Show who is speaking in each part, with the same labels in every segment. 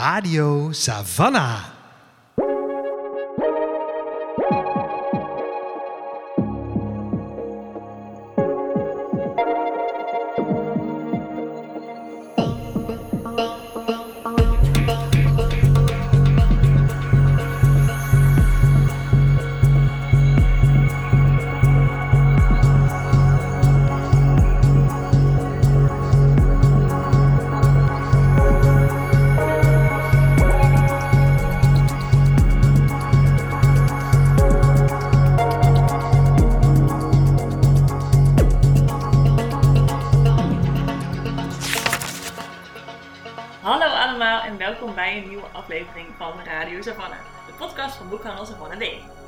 Speaker 1: Radio Savannah.
Speaker 2: De podcast van Boekhandel Savannah B.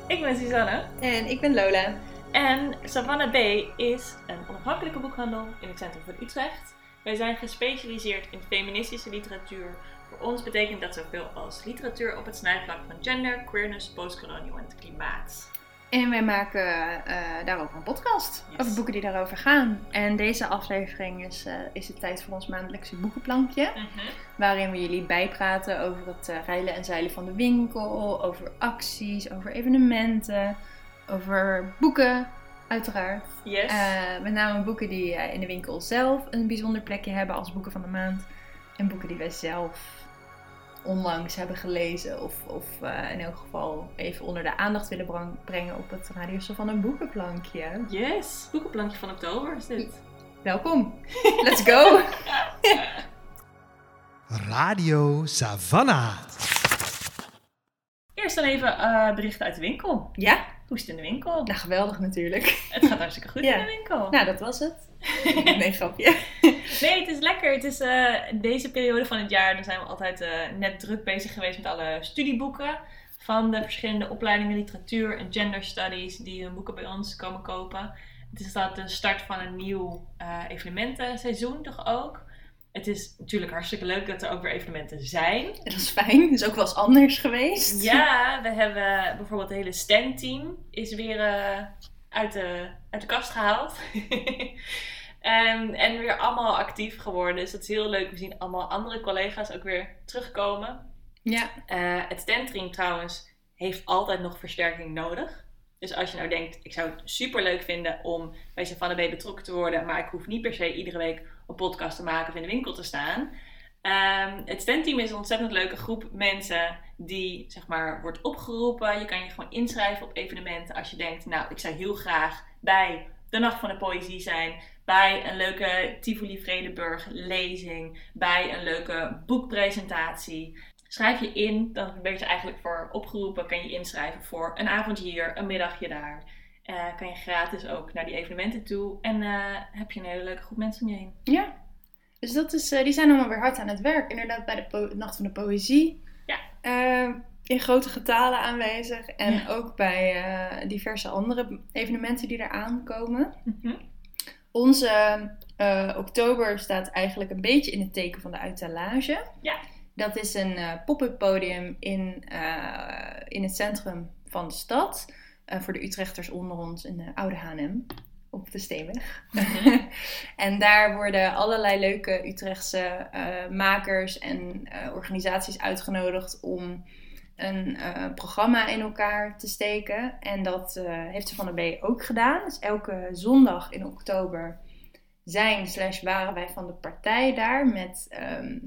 Speaker 2: Ik ben Suzanne
Speaker 3: En ik ben Lola.
Speaker 2: en Savannah B is een onafhankelijke boekhandel in het centrum van Utrecht. Wij zijn gespecialiseerd in feministische literatuur. Voor ons betekent dat zoveel als literatuur op het snijvlak van gender, queerness, postkolonial en het klimaat.
Speaker 3: En wij maken eh, daarover een podcast.
Speaker 2: Yes.
Speaker 3: Over boeken die daarover gaan. En deze aflevering is, eh, is het tijd voor ons maandelijkse boekenplankje. Waarin we jullie bijpraten over het eh, rijlen en zeilen van de winkel. Over acties, over evenementen. Over boeken, uiteraard.
Speaker 2: Yes.
Speaker 3: Met name boeken die in de winkel zelf een bijzonder plekje hebben als boeken van de maand. En boeken die wij zelf onlangs hebben gelezen. Of, of eh, in elk geval even onder de aandacht willen brang- brengen op het radius van een boekenplankje.
Speaker 2: yes, boekenplankje van oktober is dit.
Speaker 3: Welkom. Let's go.
Speaker 1: Radio Savannah.
Speaker 2: Eerst dan even eh, berichten uit de winkel.
Speaker 3: Ja,
Speaker 2: Hoe is het in de winkel?
Speaker 3: nou geweldig natuurlijk.
Speaker 2: Het gaat hartstikke goed
Speaker 3: Ja.
Speaker 2: in de winkel.
Speaker 3: Nou, dat was het. Nee, grapje.
Speaker 2: Nee, het is lekker. Het is eh, deze periode van het jaar, dan zijn we altijd eh, net druk bezig geweest met alle studieboeken van de verschillende opleidingen literatuur en gender studies die hun boeken bij ons komen kopen. Het is dat de start van een nieuw eh, evenementenseizoen toch ook. Het is natuurlijk hartstikke leuk dat er ook weer evenementen zijn.
Speaker 3: Dat is fijn. Dat is ook wel eens anders geweest.
Speaker 2: Ja, we hebben bijvoorbeeld het hele STEM-team is weer uit, de, uit de kast gehaald. en, en weer allemaal actief geworden. Dus dat is heel leuk. We zien allemaal andere collega's ook weer terugkomen.
Speaker 3: Ja.
Speaker 2: Eh, het STEM-team trouwens heeft altijd nog versterking nodig. Dus als je nou denkt, ik zou het super leuk vinden om bij Savannah B betrokken te worden, maar ik hoef niet per se iedere week een podcast te maken of in de winkel te staan. Ehm, het STEM-team is een ontzettend leuke groep mensen die zeg maar wordt opgeroepen. Je kan je gewoon inschrijven op evenementen als je denkt, nou ik zou heel graag bij de Nacht van de Poëzie zijn, bij een leuke Tivoli Vredeburg lezing, bij een leuke boekpresentatie. Schrijf je in, dan ben je eigenlijk voor opgeroepen, kan je inschrijven voor een avondje hier, een middagje daar. Eh, kan je gratis ook naar die evenementen toe en eh, heb je een hele leuke groep mensen om je heen.
Speaker 3: Ja. Dus dat is, eh, die zijn allemaal weer hard aan het werk. Inderdaad, bij de Nacht van de Poëzie.
Speaker 2: Ja.
Speaker 3: Eh, in grote getalen aanwezig. En
Speaker 2: Ja.
Speaker 3: ook bij eh, diverse andere evenementen die eraan komen.
Speaker 2: Mhm.
Speaker 3: Onze eh, oktober staat eigenlijk een beetje in het teken van de uittalage.
Speaker 2: Ja.
Speaker 3: Dat is een pop-up podium in, in het centrum van de stad. Voor de Utrechters onder ons in de Oude H&M op de Steenweg.
Speaker 2: Mhm.
Speaker 3: en daar worden allerlei leuke Utrechtse eh, makers en eh, organisaties uitgenodigd om een eh, programma in elkaar te steken. En dat heeft ze van de B ook gedaan. Dus elke zondag in oktober zijn slash waren wij van de partij daar met ehm,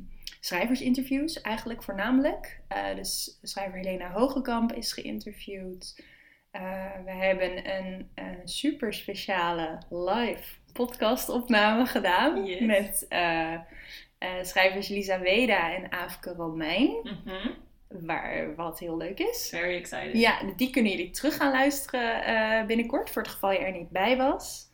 Speaker 3: schrijversinterviews eigenlijk voornamelijk. Dus schrijver Helena Hogekamp is geïnterviewd. Eh, we hebben een, eh, super speciale live podcastopname gedaan
Speaker 2: Yes.
Speaker 3: met eh, eh, schrijvers Lisa Weda en Aafke Romein,
Speaker 2: Mhm.
Speaker 3: waar, wat heel leuk is.
Speaker 2: Very excited.
Speaker 3: Ja, die kunnen jullie terug gaan luisteren binnenkort, voor het geval je er niet bij was.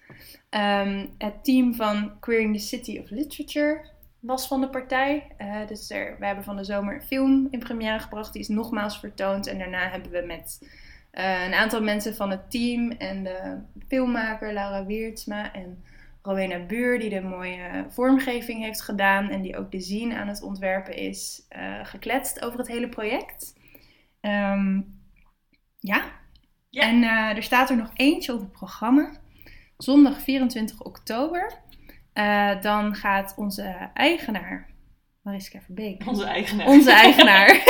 Speaker 3: Ehm, het team van Queering the City of Literature was van de partij. Dus er, we hebben van de zomer een film in première gebracht, die is nogmaals vertoond. En daarna hebben we met eh, een aantal mensen van het team en de filmmaker Laura Wiertsma en Rowena Buur, die de mooie vormgeving heeft gedaan en die ook de zine aan het ontwerpen is, eh, gekletst over het hele project. Ehm, ja.
Speaker 2: Ja.
Speaker 3: En eh, er staat er nog eentje op het programma. Zondag 24 oktober. Dan gaat onze eigenaar Mariska Verbeek.
Speaker 2: Onze eigenaar.
Speaker 3: Onze eigenaar.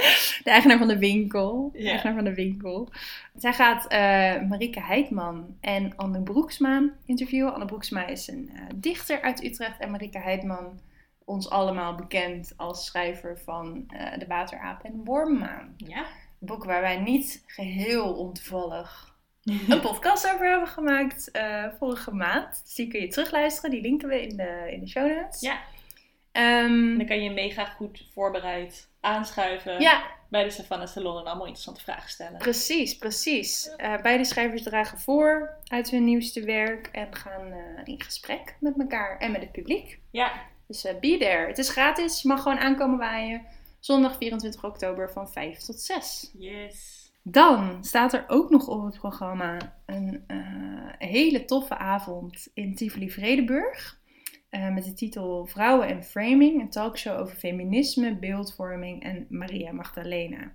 Speaker 3: de eigenaar van de winkel. De eigenaar van de winkel. Zij gaat eh Marike Heidman en Anne Broeksma interviewen. Anne Broeksma is een eh, dichter uit Utrecht. En Marike Heidman, ons allemaal bekend als schrijver van eh, De Wateraap en Wormmaan.
Speaker 2: Ja.
Speaker 3: Een boek waar wij niet geheel ontoevallig een podcast over hebben gemaakt vorige maand. Dus die kun je terugluisteren. Die linken we in de, in de show notes.
Speaker 2: Ja.
Speaker 3: Ehm,
Speaker 2: dan kan je mega goed voorbereid aanschuiven
Speaker 3: ja,
Speaker 2: bij de Savannah Salon en allemaal interessante vragen stellen.
Speaker 3: Precies, precies. Eh, beide schrijvers dragen voor uit hun nieuwste werk en gaan eh, in gesprek met elkaar en met het publiek.
Speaker 2: Ja,
Speaker 3: Dus eh, be there. Het is gratis, je mag gewoon aankomen waaien. Zondag 24 oktober van 5 tot 6.
Speaker 2: yes.
Speaker 3: Dan staat er ook nog op het programma een hele toffe avond in Tivoli Vredenburg. Eh, met de titel Vrouwen en Framing, een talkshow over feminisme, beeldvorming en Maria Magdalena.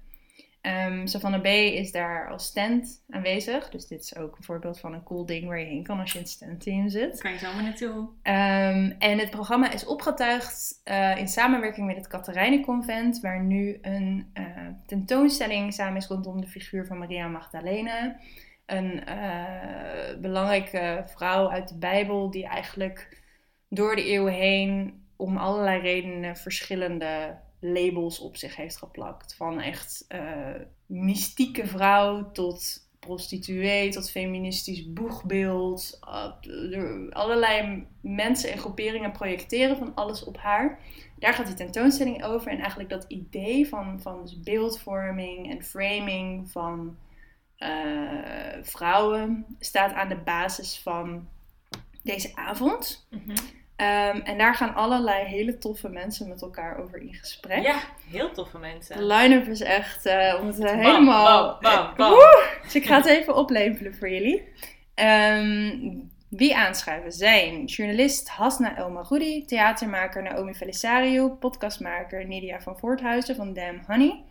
Speaker 3: Ehm Savannah B. is daar als stand aanwezig. Dus dit is ook een voorbeeld van een cool ding waar je heen kan als je in het standteam zit.
Speaker 2: Kan je zomaar naartoe.
Speaker 3: Ehm, en het programma is opgetuigd eh, in samenwerking met het Katerijnenconvent, waar nu een eh, tentoonstelling samen is rondom de figuur van Maria Magdalena. Een belangrijke vrouw uit de Bijbel die eigenlijk door de eeuwen heen om allerlei redenen verschillende labels op zich heeft geplakt. Van echt eh, mystieke vrouw tot prostituee, tot feministisch boegbeeld. Er- allerlei mensen en groeperingen projecteren van alles op haar. Daar gaat die tentoonstelling over. En eigenlijk dat idee van, van dus beeldvorming en framing van eh, vrouwen staat aan de basis van deze avond.
Speaker 2: Mhm.
Speaker 3: Ehm, en daar gaan allerlei hele toffe mensen met elkaar over in gesprek.
Speaker 2: Ja, heel toffe
Speaker 3: De
Speaker 2: mensen.
Speaker 3: line-up is echt eh, om het eh,
Speaker 2: Bam,
Speaker 3: helemaal...
Speaker 2: bam, bam, bam.
Speaker 3: Woe! Dus ik ga het even oplepelen voor jullie. Ehm, wie aanschuiven zijn journalist Hasna El Magoudi, theatermaker Naomi Felisario, podcastmaker Nidia van Voorthuizen van Damn Honey,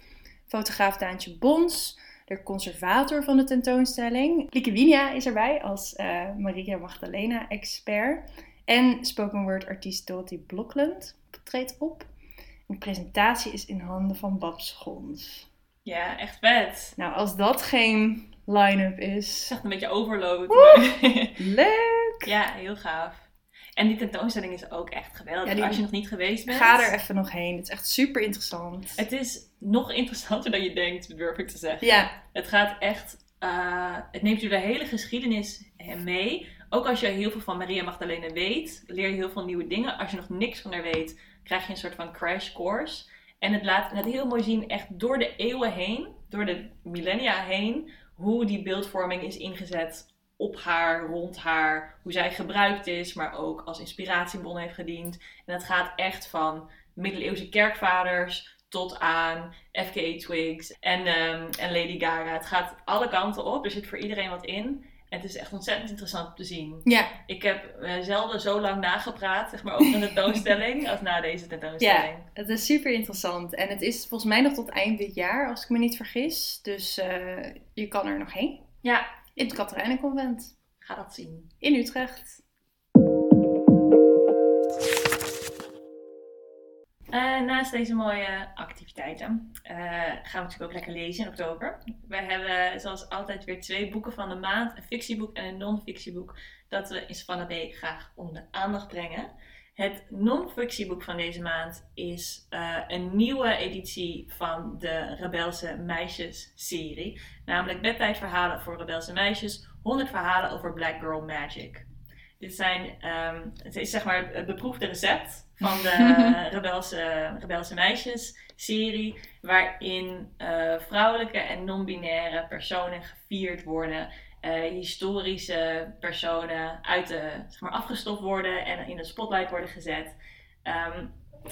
Speaker 3: fotograaf Daantje Bons, de conservator van de tentoonstelling. Lieke Winia is erbij als eh, Maria Magdalena expert. En spoken word artiest Dorothy Blokland treedt op. En de presentatie is in handen van Babs Gons.
Speaker 2: Ja, echt vet.
Speaker 3: Nou, als dat geen line-up
Speaker 2: Het
Speaker 3: is.
Speaker 2: is echt een beetje overload.
Speaker 3: Leuk!
Speaker 2: ja, heel gaaf. En die tentoonstelling is ook echt geweldig.
Speaker 3: Ja, die-
Speaker 2: Als je nog niet geweest bent.
Speaker 3: Ga er even nog heen. Het is echt super interessant.
Speaker 2: Het is nog interessanter dan je denkt, durf ik te zeggen.
Speaker 3: Ja,
Speaker 2: Het gaat echt, eh, het neemt je de hele geschiedenis mee. Ook als je heel veel van Maria Magdalena weet, leer je heel veel nieuwe dingen. Als je nog niks van haar weet, krijg je een soort van crash course. En het laat het heel mooi zien, echt door de eeuwen heen, door de millennia heen, hoe die beeldvorming is ingezet op haar, rond haar, hoe zij gebruikt is, maar ook als inspiratiebron heeft gediend. En het gaat echt van middeleeuwse kerkvaders tot aan FKA Twigs en, ehm, en Lady Gaga. Het gaat alle kanten op, er zit voor iedereen wat in. Het is echt ontzettend interessant om te zien.
Speaker 3: ja,
Speaker 2: Ik heb eh, zelden zo lang nagepraat, zeg maar, over een tentoonstelling als na deze tentoonstelling.
Speaker 3: het is super interessant. En het is volgens mij nog tot eind dit jaar, als ik me niet vergis. Dus eh, je kan er nog heen.
Speaker 2: Ja,
Speaker 3: In het Katerijnenconvent.
Speaker 2: ga dat zien.
Speaker 3: In Utrecht.
Speaker 2: Naast deze mooie activiteiten eh, gaan we natuurlijk ook lekker lezen in oktober. Wij hebben zoals altijd weer twee boeken van de maand. Een fictieboek en een non-fictieboek. Dat we in B graag onder de aandacht brengen. Het non-fictieboek van deze maand is eh, een nieuwe editie van de Rebelse Meisjes serie. Namelijk bedtijdverhalen voor Rebelse Meisjes. 100 verhalen over Black Girl Magic. Dit zijn, ehm, het is zeg maar het beproefde recept van de Rebelse, Rebelse Meisjes serie. Waarin eh, vrouwelijke en non-binaire personen gevierd worden. eh, historische personen uit de, zeg maar, afgestoft worden en in de spotlight worden gezet. Ehm,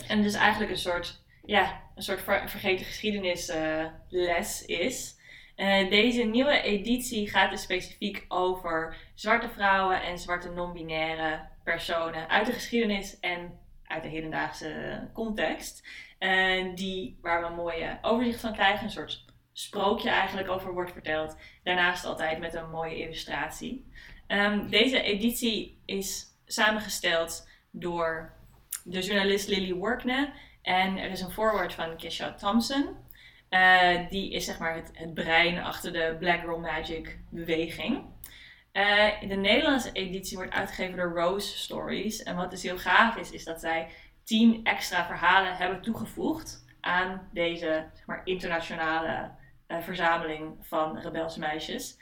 Speaker 2: en dus eigenlijk een soort, ja, een soort ver- vergeten geschiedenisles is. Eh, deze nieuwe editie gaat dus specifiek over zwarte vrouwen en zwarte non-binaire personen uit de geschiedenis en uit de hedendaagse context. Eh, die, waar we een mooie overzicht van krijgen, een soort sprookje eigenlijk over wordt verteld. Daarnaast altijd met een mooie illustratie. Ehm, deze editie is samengesteld door de journalist Lily Workne. En er is een voorwoord van Kesha Thompson. Eh, die is zeg maar het, het brein achter de Black Girl Magic beweging. Uh, de Nederlandse editie wordt uitgegeven door Rose Stories. En wat dus heel gaaf is, is dat zij tien extra verhalen hebben toegevoegd aan deze zeg maar, internationale uh, verzameling van rebelse meisjes.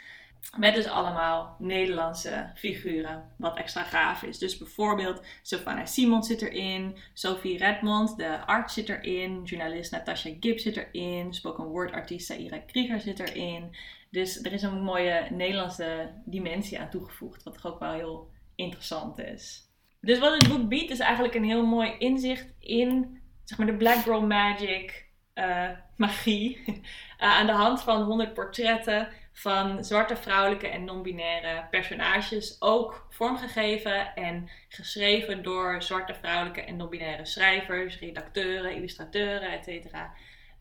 Speaker 2: Met dus allemaal Nederlandse figuren, wat extra gaaf is. Dus bijvoorbeeld Sylvana Simons zit erin, Sophie Redmond, de arts zit erin, journalist Natasha Gibbs zit erin, spoken word artiest Saira Krieger zit erin. Dus er is een mooie Nederlandse dimensie aan toegevoegd, wat toch ook wel heel interessant is. Dus wat het boek biedt is eigenlijk een heel mooi inzicht in zeg maar, de Black Girl Magic uh, magie. uh, aan de hand van 100 portretten van zwarte, vrouwelijke en non-binaire personages. Ook vormgegeven en geschreven door zwarte, vrouwelijke en non-binaire schrijvers, redacteuren, illustrateuren, etc.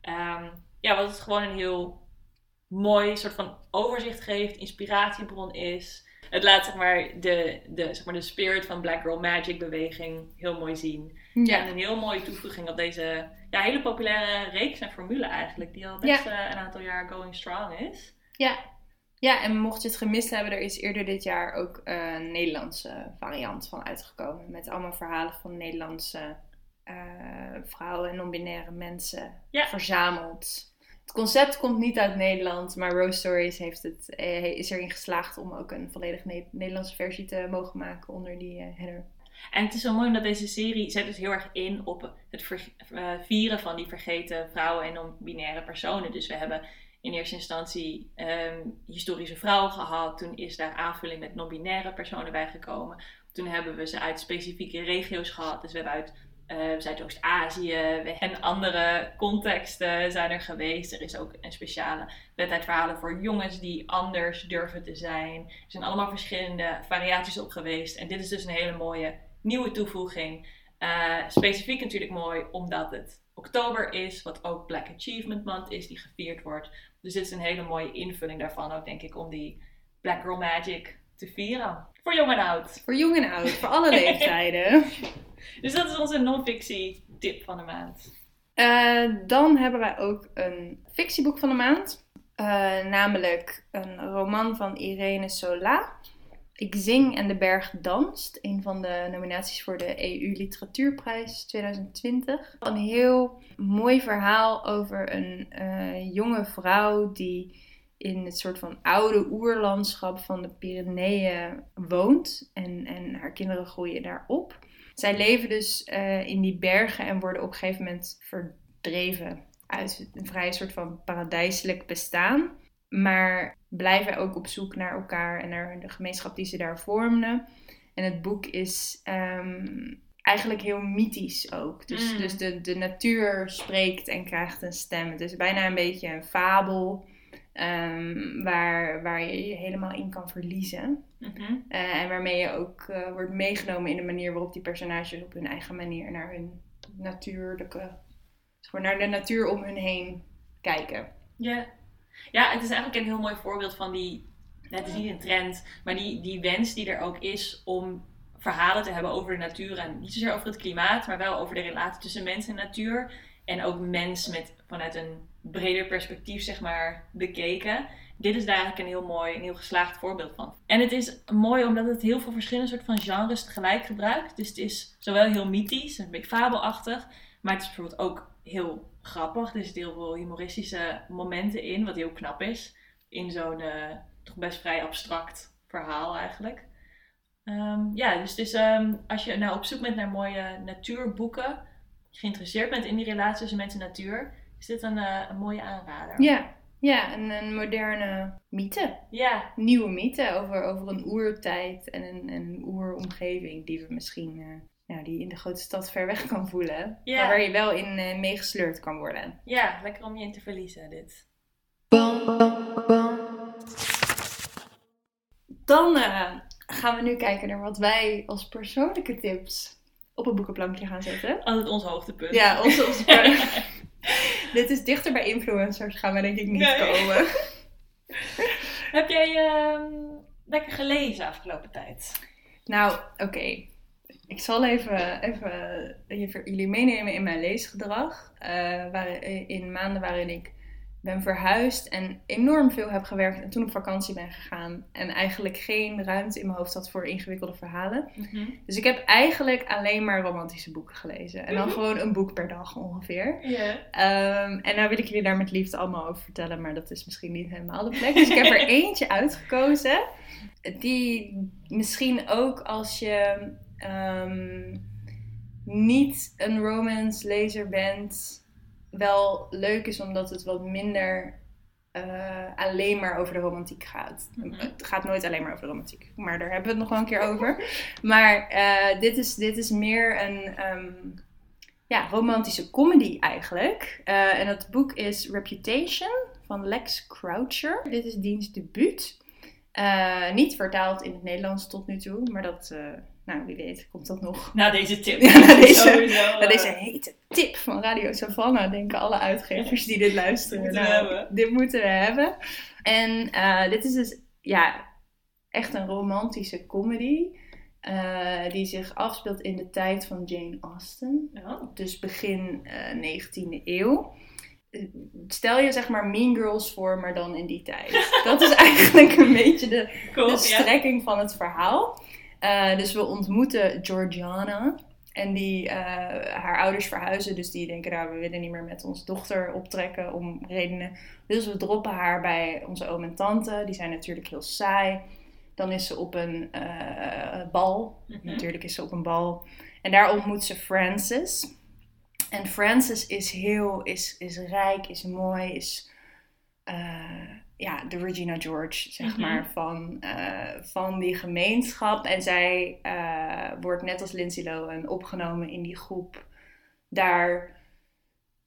Speaker 2: Um, ja, wat het gewoon een heel mooi soort van overzicht geeft, inspiratiebron is. Het laat zeg maar de, de, zeg maar, de spirit van Black Girl Magic beweging heel mooi zien. Ja. En een heel mooie toevoeging op deze ja, hele populaire reeks en formule eigenlijk. Die al best ja. uh, een aantal jaar going strong is.
Speaker 3: Ja. ja, en mocht je het gemist hebben, er is eerder dit jaar ook een Nederlandse variant van uitgekomen. Met allemaal verhalen van Nederlandse uh, vrouwen en non-binaire mensen
Speaker 2: Ja.
Speaker 3: verzameld. Het concept komt niet uit Nederland, maar Rose Stories heeft het, eh, is erin geslaagd om ook een volledig Ne- Nederlandse versie te mogen maken onder die eh, header.
Speaker 2: En het is zo mooi omdat deze serie zet dus heel erg in op het eh, vieren van die vergeten vrouwen en non-binaire personen. Dus we hebben in eerste instantie ehm, historische vrouwen gehad. Toen is daar aanvulling met non-binaire personen bijgekomen. Toen hebben we ze uit specifieke regio's gehad. Dus we hebben uit eh, Zuidoost-Azië en andere contexten zijn er geweest. Er is ook een speciale wedstrijd verhalen voor jongens die anders durven te zijn. Er zijn allemaal verschillende variaties op geweest. En dit is dus een hele mooie nieuwe toevoeging. Eh, specifiek natuurlijk mooi omdat het oktober is, wat ook Black Achievement Month is, die gevierd wordt. Dus dit is een hele mooie invulling daarvan ook, denk ik, om die Black Girl Magic te vieren. Voor jong en oud.
Speaker 3: Voor jong en oud, voor alle leeftijden.
Speaker 2: Dus dat is onze non-fictie tip van de maand.
Speaker 3: Eh, dan hebben wij ook een fictieboek van de maand. Eh, namelijk een roman van Irene Sola. Ik zing en de berg danst. Een van de nominaties voor de EU Literatuurprijs 2020. Een heel mooi verhaal over een eh, jonge vrouw die in het soort van oude oerlandschap van de Pyreneeën woont. En, en haar kinderen groeien daar op. Zij leven dus uh, in die bergen en worden op een gegeven moment verdreven uit een vrij soort van paradijselijk bestaan. Maar blijven ook op zoek naar elkaar en naar de gemeenschap die ze daar vormden. En het boek is um, eigenlijk heel mythisch ook. Dus,
Speaker 2: Mm.
Speaker 3: dus de, de natuur spreekt en krijgt een stem. Het is bijna een beetje een fabel um, waar, waar je je helemaal in kan verliezen.
Speaker 2: Mhm.
Speaker 3: Uh, en waarmee je ook uh, wordt meegenomen in de manier waarop die personages op hun eigen manier naar hun natuurlijke, gewoon naar de natuur om hun heen kijken.
Speaker 2: Ja. Ja, het is eigenlijk een heel mooi voorbeeld van die, het is niet een trend, maar die, die wens die er ook is om verhalen te hebben over de natuur. En niet zozeer over het klimaat, maar wel over de relatie tussen mens en natuur. En ook mens met, vanuit een breder perspectief, zeg maar, bekeken. Dit is daar eigenlijk een heel mooi, een heel geslaagd voorbeeld van. En het is mooi omdat het heel veel verschillende soort van genres tegelijk gebruikt. Dus het is zowel heel mythisch, een beetje fabelachtig. Maar het is bijvoorbeeld ook heel grappig. Er zitten heel veel humoristische momenten in, wat heel knap is. In zo'n uh, toch best vrij abstract verhaal eigenlijk. Um, ja, dus, dus um, als je nou op zoek bent naar mooie natuurboeken, geïnteresseerd bent in die relatie tussen mens en natuur, is dit een, uh, een mooie aanrader.
Speaker 3: Ja, ja een, een moderne mythe.
Speaker 2: Ja.
Speaker 3: Nieuwe mythe over, over een oertijd en een, een oeromgeving die we misschien uh, nou, die in de grote stad ver weg kan voelen.
Speaker 2: Ja.
Speaker 3: Maar waar je wel in uh, meegesleurd kan worden.
Speaker 2: Ja, lekker om je in te verliezen dit.
Speaker 3: Dan uh, gaan we nu kijken naar wat wij als persoonlijke tips op een boekenplankje gaan zetten.
Speaker 2: Altijd ons hoogtepunt.
Speaker 3: Ja, onze, onze Dit is dichter bij influencers gaan we denk ik niet nee. komen.
Speaker 2: Heb jij uh, lekker gelezen afgelopen tijd?
Speaker 3: Nou, oké. Okay. Ik zal even, even jullie meenemen in mijn leesgedrag. eh, waar, in maanden waarin ik ben verhuisd en enorm veel heb gewerkt en toen op vakantie ben gegaan. En eigenlijk geen ruimte in mijn hoofd had voor ingewikkelde verhalen.
Speaker 2: Mhm.
Speaker 3: Dus ik heb eigenlijk alleen maar romantische boeken gelezen. En dan
Speaker 2: Mhm.
Speaker 3: gewoon een boek per dag ongeveer. Ehm, en nou wil ik jullie daar met liefde allemaal over vertellen, maar dat is misschien niet helemaal de plek. Dus ik heb er eentje uitgekozen. Die misschien ook als je ehm, niet een romance lezer bent, wel leuk is omdat het wat minder eh, alleen maar over de romantiek gaat.
Speaker 2: Mhm.
Speaker 3: Het gaat nooit alleen maar over de romantiek, maar daar hebben we het nog wel een keer over. Maar eh, dit, is, dit is meer een ehm, ja, romantische comedy eigenlijk. Eh, en het boek is Reputation van Lex Croucher. Dit is diens debuut. Niet vertaald in het Nederlands tot nu toe, maar dat, nou wie weet, komt dat nog.
Speaker 2: Na deze tip.
Speaker 3: Ja, na deze- Na
Speaker 2: eh,
Speaker 3: deze hete tip van Radio Savannah denken alle uitgevers die dit luisteren.
Speaker 2: Dit moeten we
Speaker 3: nou,
Speaker 2: hebben.
Speaker 3: Dit moeten we hebben. En eh, dit is dus ja, echt een romantische comedy. eh, die zich afspeelt in de tijd van Jane Austen.
Speaker 2: Oh.
Speaker 3: Dus begin eh 19e eeuw. Stel je zeg maar Mean Girls voor, maar dan in die tijd. Dat is eigenlijk een beetje de,
Speaker 2: Cool,
Speaker 3: de
Speaker 2: ja.
Speaker 3: strekking van het verhaal. Eh, dus we ontmoeten Georgiana. En die, eh, haar ouders verhuizen, dus die denken, nou, we willen niet meer met onze dochter optrekken om redenen. Dus we droppen haar bij onze oom en tante. Die zijn natuurlijk heel saai. Dan is ze op een eh, bal.
Speaker 2: Mhm.
Speaker 3: Natuurlijk is ze op een bal. En daar ontmoet ze Frances. En Frances is heel, is, is rijk, is mooi, is ja, de Regina George, zeg
Speaker 2: Mhm.
Speaker 3: maar, van, eh, van die gemeenschap. En zij eh, wordt net als Lindsay Lohan opgenomen in die groep. Daar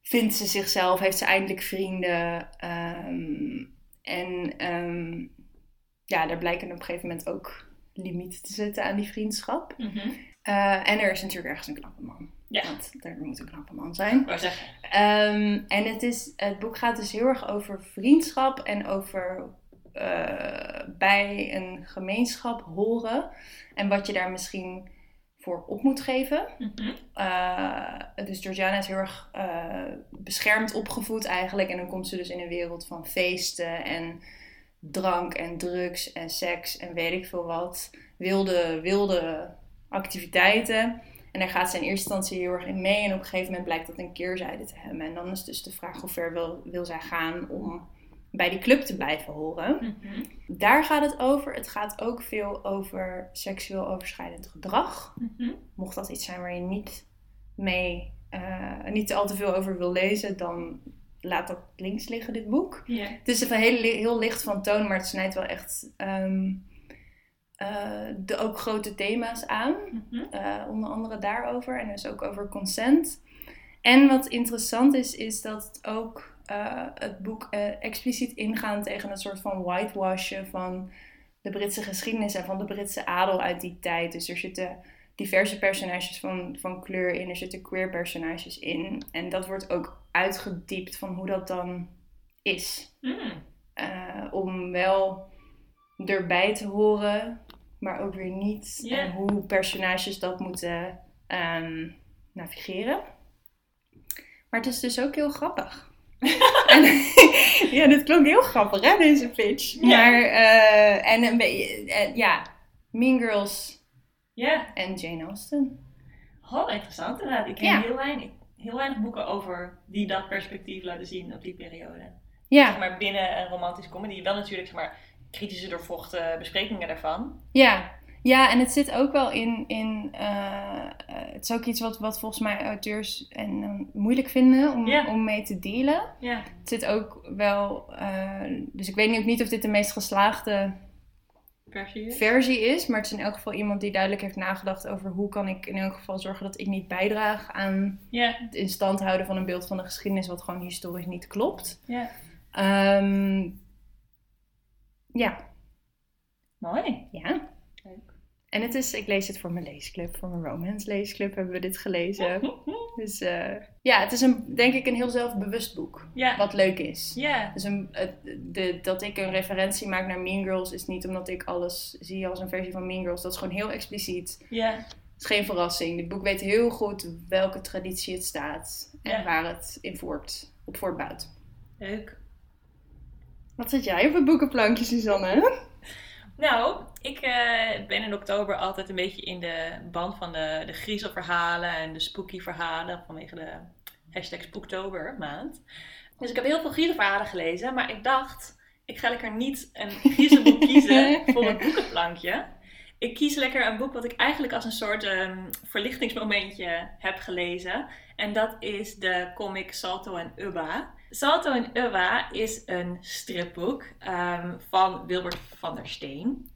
Speaker 3: vindt ze zichzelf, heeft ze eindelijk vrienden. ehm, en ehm, ja, daar blijken op een gegeven moment ook limieten te zetten aan die vriendschap. Eh, en er is natuurlijk ergens een knappe man.
Speaker 2: Ja.
Speaker 3: Want er moet een knappe man zijn.
Speaker 2: Wou zeggen.
Speaker 3: Ehm, en het, is, het boek gaat dus heel erg over vriendschap en over eh, bij een gemeenschap horen. En wat je daar misschien voor op moet geven.
Speaker 2: Mhm.
Speaker 3: Eh, dus Georgiana is heel erg eh, beschermd opgevoed eigenlijk. En dan komt ze dus in een wereld van feesten en drank en drugs en seks en weet ik veel wat. Wilde, wilde activiteiten. En daar gaat ze in eerste instantie heel erg in mee. En op een gegeven moment blijkt dat een keerzijde te hebben. En dan is dus de vraag hoe ver wil, wil zij gaan om bij die club te blijven horen.
Speaker 2: Mhm.
Speaker 3: Daar gaat het over. Het gaat ook veel over seksueel overschrijdend gedrag
Speaker 2: Mhm.
Speaker 3: mocht dat iets zijn waar je niet mee, eh, niet al te veel over wil lezen, dan laat dat links liggen, dit boek. Het is even heel, heel licht van toon, maar het snijdt wel echt ehm, eh, de ook grote thema's aan.
Speaker 2: Mhm.
Speaker 3: Eh, onder andere daarover en dus ook over consent. En wat interessant is, is dat het ook eh, het boek eh, expliciet ingaan tegen een soort van whitewashen van de Britse geschiedenis en van de Britse adel uit die tijd. Dus er zitten diverse personages van, van kleur in, er zitten queer personages in. En dat wordt ook uitgediept van hoe dat dan is.
Speaker 2: Mm.
Speaker 3: Eh, om wel erbij te horen, maar ook weer niet. En hoe personages dat moeten ehm, navigeren. Maar het is dus ook heel grappig. en, ja, dit klonk heel grappig, hè, deze pitch. Maar, eh, en een beetje, eh, ja, Mean Girls
Speaker 2: Ja.
Speaker 3: en Jane Austen.
Speaker 2: Oh, interessant inderdaad. Ik ken
Speaker 3: Ja.
Speaker 2: heel, weinig, heel weinig boeken over die dat perspectief laten zien op die periode.
Speaker 3: Ja,
Speaker 2: Zeg maar binnen een romantische comedy wel natuurlijk zeg maar kritische doorvochten besprekingen daarvan.
Speaker 3: ja. Ja, en het zit ook wel in. in eh, eh, het is ook iets wat, wat volgens mij auteurs en, eh, moeilijk vinden om, om mee te dealen.
Speaker 2: Ja.
Speaker 3: Het zit ook wel. dus ik weet niet, ook niet of dit de meest geslaagde
Speaker 2: Versie.
Speaker 3: versie is. Maar het is in elk geval iemand die duidelijk heeft nagedacht over hoe kan ik in elk geval zorgen dat ik niet bijdraag aan
Speaker 2: Ja.
Speaker 3: het in stand houden van een beeld van de geschiedenis wat gewoon historisch niet klopt.
Speaker 2: Ja.
Speaker 3: Ja,
Speaker 2: Mooi.
Speaker 3: ja.
Speaker 2: Leuk.
Speaker 3: En het is, ik lees het voor mijn leesclub, voor mijn romance leesclub hebben we dit gelezen. Dus eh, ja, het is een, denk ik een heel zelfbewust boek.
Speaker 2: Ja.
Speaker 3: Wat leuk is.
Speaker 2: Ja.
Speaker 3: Dus een, het- de, dat ik een referentie maak naar Mean Girls is niet omdat ik alles zie als een versie van Mean Girls. Dat is gewoon heel expliciet.
Speaker 2: Ja.
Speaker 3: is geen verrassing. Dit boek weet heel goed welke traditie het staat en
Speaker 2: Ja.
Speaker 3: waar het in voort, op voortbouwt.
Speaker 2: Leuk.
Speaker 3: Wat zit jij op het boekenplankje, Suzanne?
Speaker 2: Nou, ik eh, ben in oktober altijd een beetje in de band van de, de griezelverhalen en de spooky verhalen vanwege de hashtag Spooktober maand. Dus ik heb heel veel griezelverhalen gelezen, maar ik dacht, ik ga lekker niet een griezelboek kiezen voor mijn boekenplankje. Ik kies lekker een boek wat ik eigenlijk als een soort ehm, verlichtingsmomentje heb gelezen. En dat is de comic Salto en Ubba. Salto en Ubba is een stripboek ehm, van Wilbert van der Steen.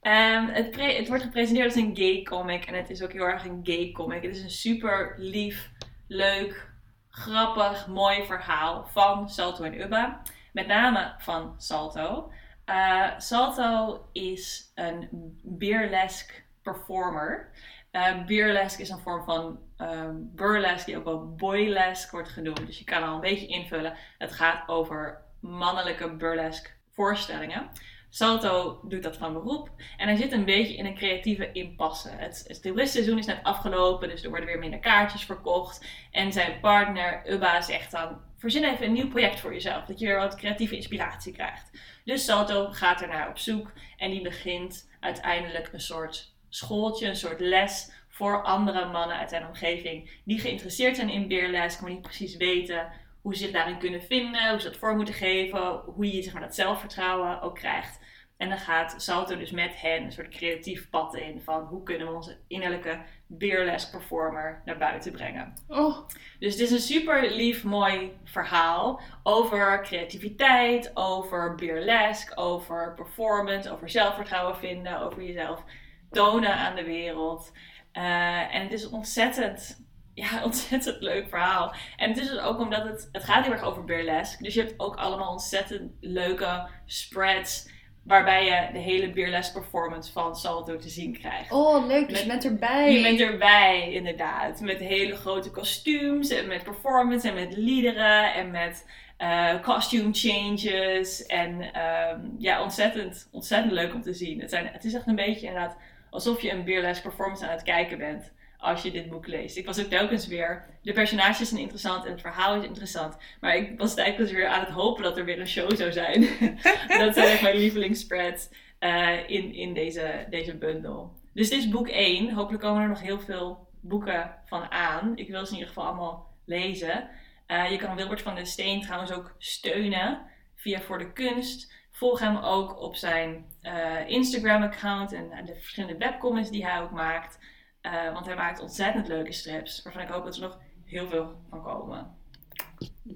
Speaker 2: Ehm, het, het wordt gepresenteerd als een gay comic en het is ook heel erg een gay comic. Het is een super lief, leuk, grappig, mooi verhaal van Salto en Ubba. Met name van Salto. Eh, Salto is een burlesque performer. Eh burlesque is een vorm van ehm, burlesque die ook wel boylesque wordt genoemd. Dus je kan al een beetje invullen. Het gaat over mannelijke burlesque voorstellingen. Salto doet dat van beroep. En hij zit een beetje in een creatieve impasse. Het, het is net afgelopen, dus er worden weer minder kaartjes verkocht. En zijn partner, Ubba, zegt dan: Verzin even een nieuw project voor jezelf, dat je weer wat creatieve inspiratie krijgt. Dus Salto gaat ernaar op zoek en die begint uiteindelijk een soort schooltje, een soort les voor andere mannen uit zijn omgeving die geïnteresseerd zijn in beerles, maar niet precies weten hoe ze zich daarin kunnen vinden, hoe ze dat voor moeten geven, hoe je zeg maar, dat zelfvertrouwen ook krijgt. En dan gaat Salto dus met hen een soort creatief pad in van hoe kunnen we onze innerlijke beerles performer naar buiten brengen.
Speaker 3: Oh,
Speaker 2: Dus het is een super lief, mooi verhaal over creativiteit, over burlesque, over performance, over zelfvertrouwen vinden, over jezelf tonen aan de wereld. Eh, en het is een ontzettend, ja, ontzettend leuk verhaal. En het is dus ook omdat het, het gaat heel erg over burlesque. Dus je hebt ook allemaal ontzettend leuke spreads waarbij je de hele burlesque performance van Salto te zien krijgt.
Speaker 3: oh leuk. Dus je
Speaker 2: Met-
Speaker 3: bent erbij.
Speaker 2: Je bent erbij, inderdaad. Met hele grote kostuums en met performance en met liederen en met eh, costume changes. En ehm, ja, ontzettend, ontzettend leuk om te zien. Het, zijn, het is echt een beetje inderdaad alsof je een burlesque performance aan het kijken bent als je dit boek leest. Ik was ook telkens weer, de personages zijn interessant en het verhaal is interessant. Maar ik was telkens weer aan het hopen dat er weer een show zou zijn. dat zijn echt mijn lievelingsspreads eh, in, in deze, deze bundel. Dus dit is boek 1. Hopelijk komen er nog heel veel boeken van aan. Ik wil ze in ieder geval allemaal lezen. Eh, je kan Wilbert van der Steen trouwens ook steunen via Voor de Kunst. Volg hem ook op zijn eh, Instagram-account en de verschillende webcomics die hij ook maakt. Eh, want hij maakt ontzettend leuke strips, waarvan ik hoop dat er nog heel veel van komen.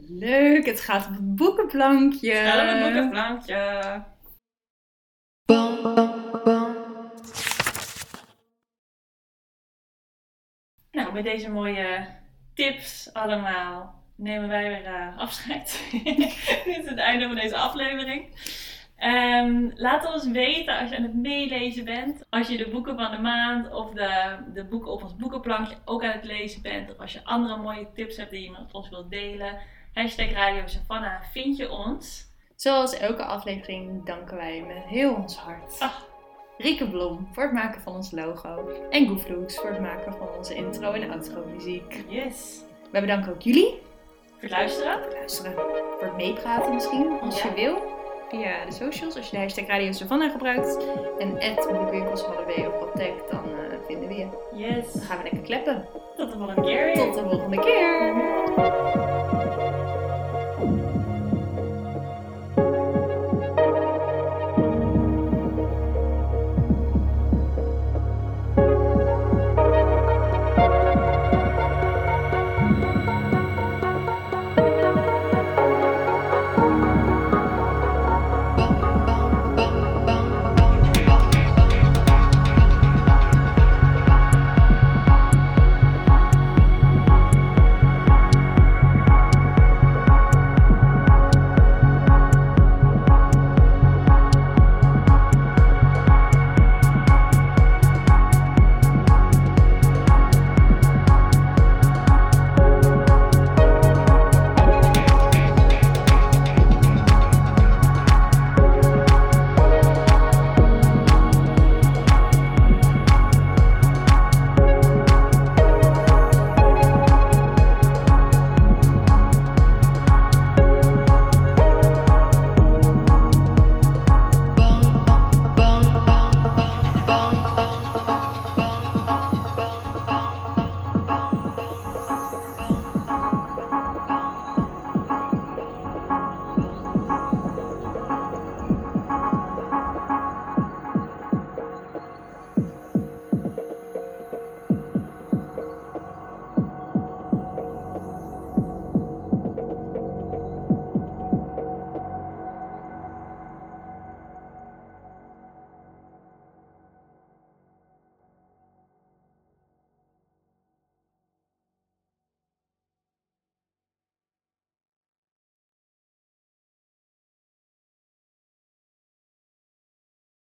Speaker 3: Leuk, het gaat op het boekenplankje.
Speaker 2: Ga dan een boekenplankje. Nou, met deze mooie tips allemaal nemen wij weer eh, afscheid. Dit is het einde van deze aflevering. Ehm, laat ons weten als je aan het meelezen bent. Als je de boeken van de maand of de, de boeken op ons boekenplankje ook aan het lezen bent. Of als je andere mooie tips hebt die je met ons wilt delen. Hashtag Radio Savannah vind je ons.
Speaker 3: Zoals elke aflevering danken wij met heel ons hart.
Speaker 2: Ah.
Speaker 3: Rieke Blom voor het maken van ons logo. En Gooflux voor het maken van onze intro en outro muziek.
Speaker 2: Yes.
Speaker 3: Wij bedanken ook jullie
Speaker 2: Voor het luisteren.
Speaker 3: voor het luisteren. Voor het meepraten misschien, als
Speaker 2: Ja.
Speaker 3: je wil. Via de socials, als je de hashtag Radio Savannah gebruikt. En boekwinkels hadden we of contact, dan eh, vinden we je. Dan
Speaker 2: Yes.
Speaker 3: gaan we lekker kleppen.
Speaker 2: Tot de volgende keer.
Speaker 3: Tot de volgende keer!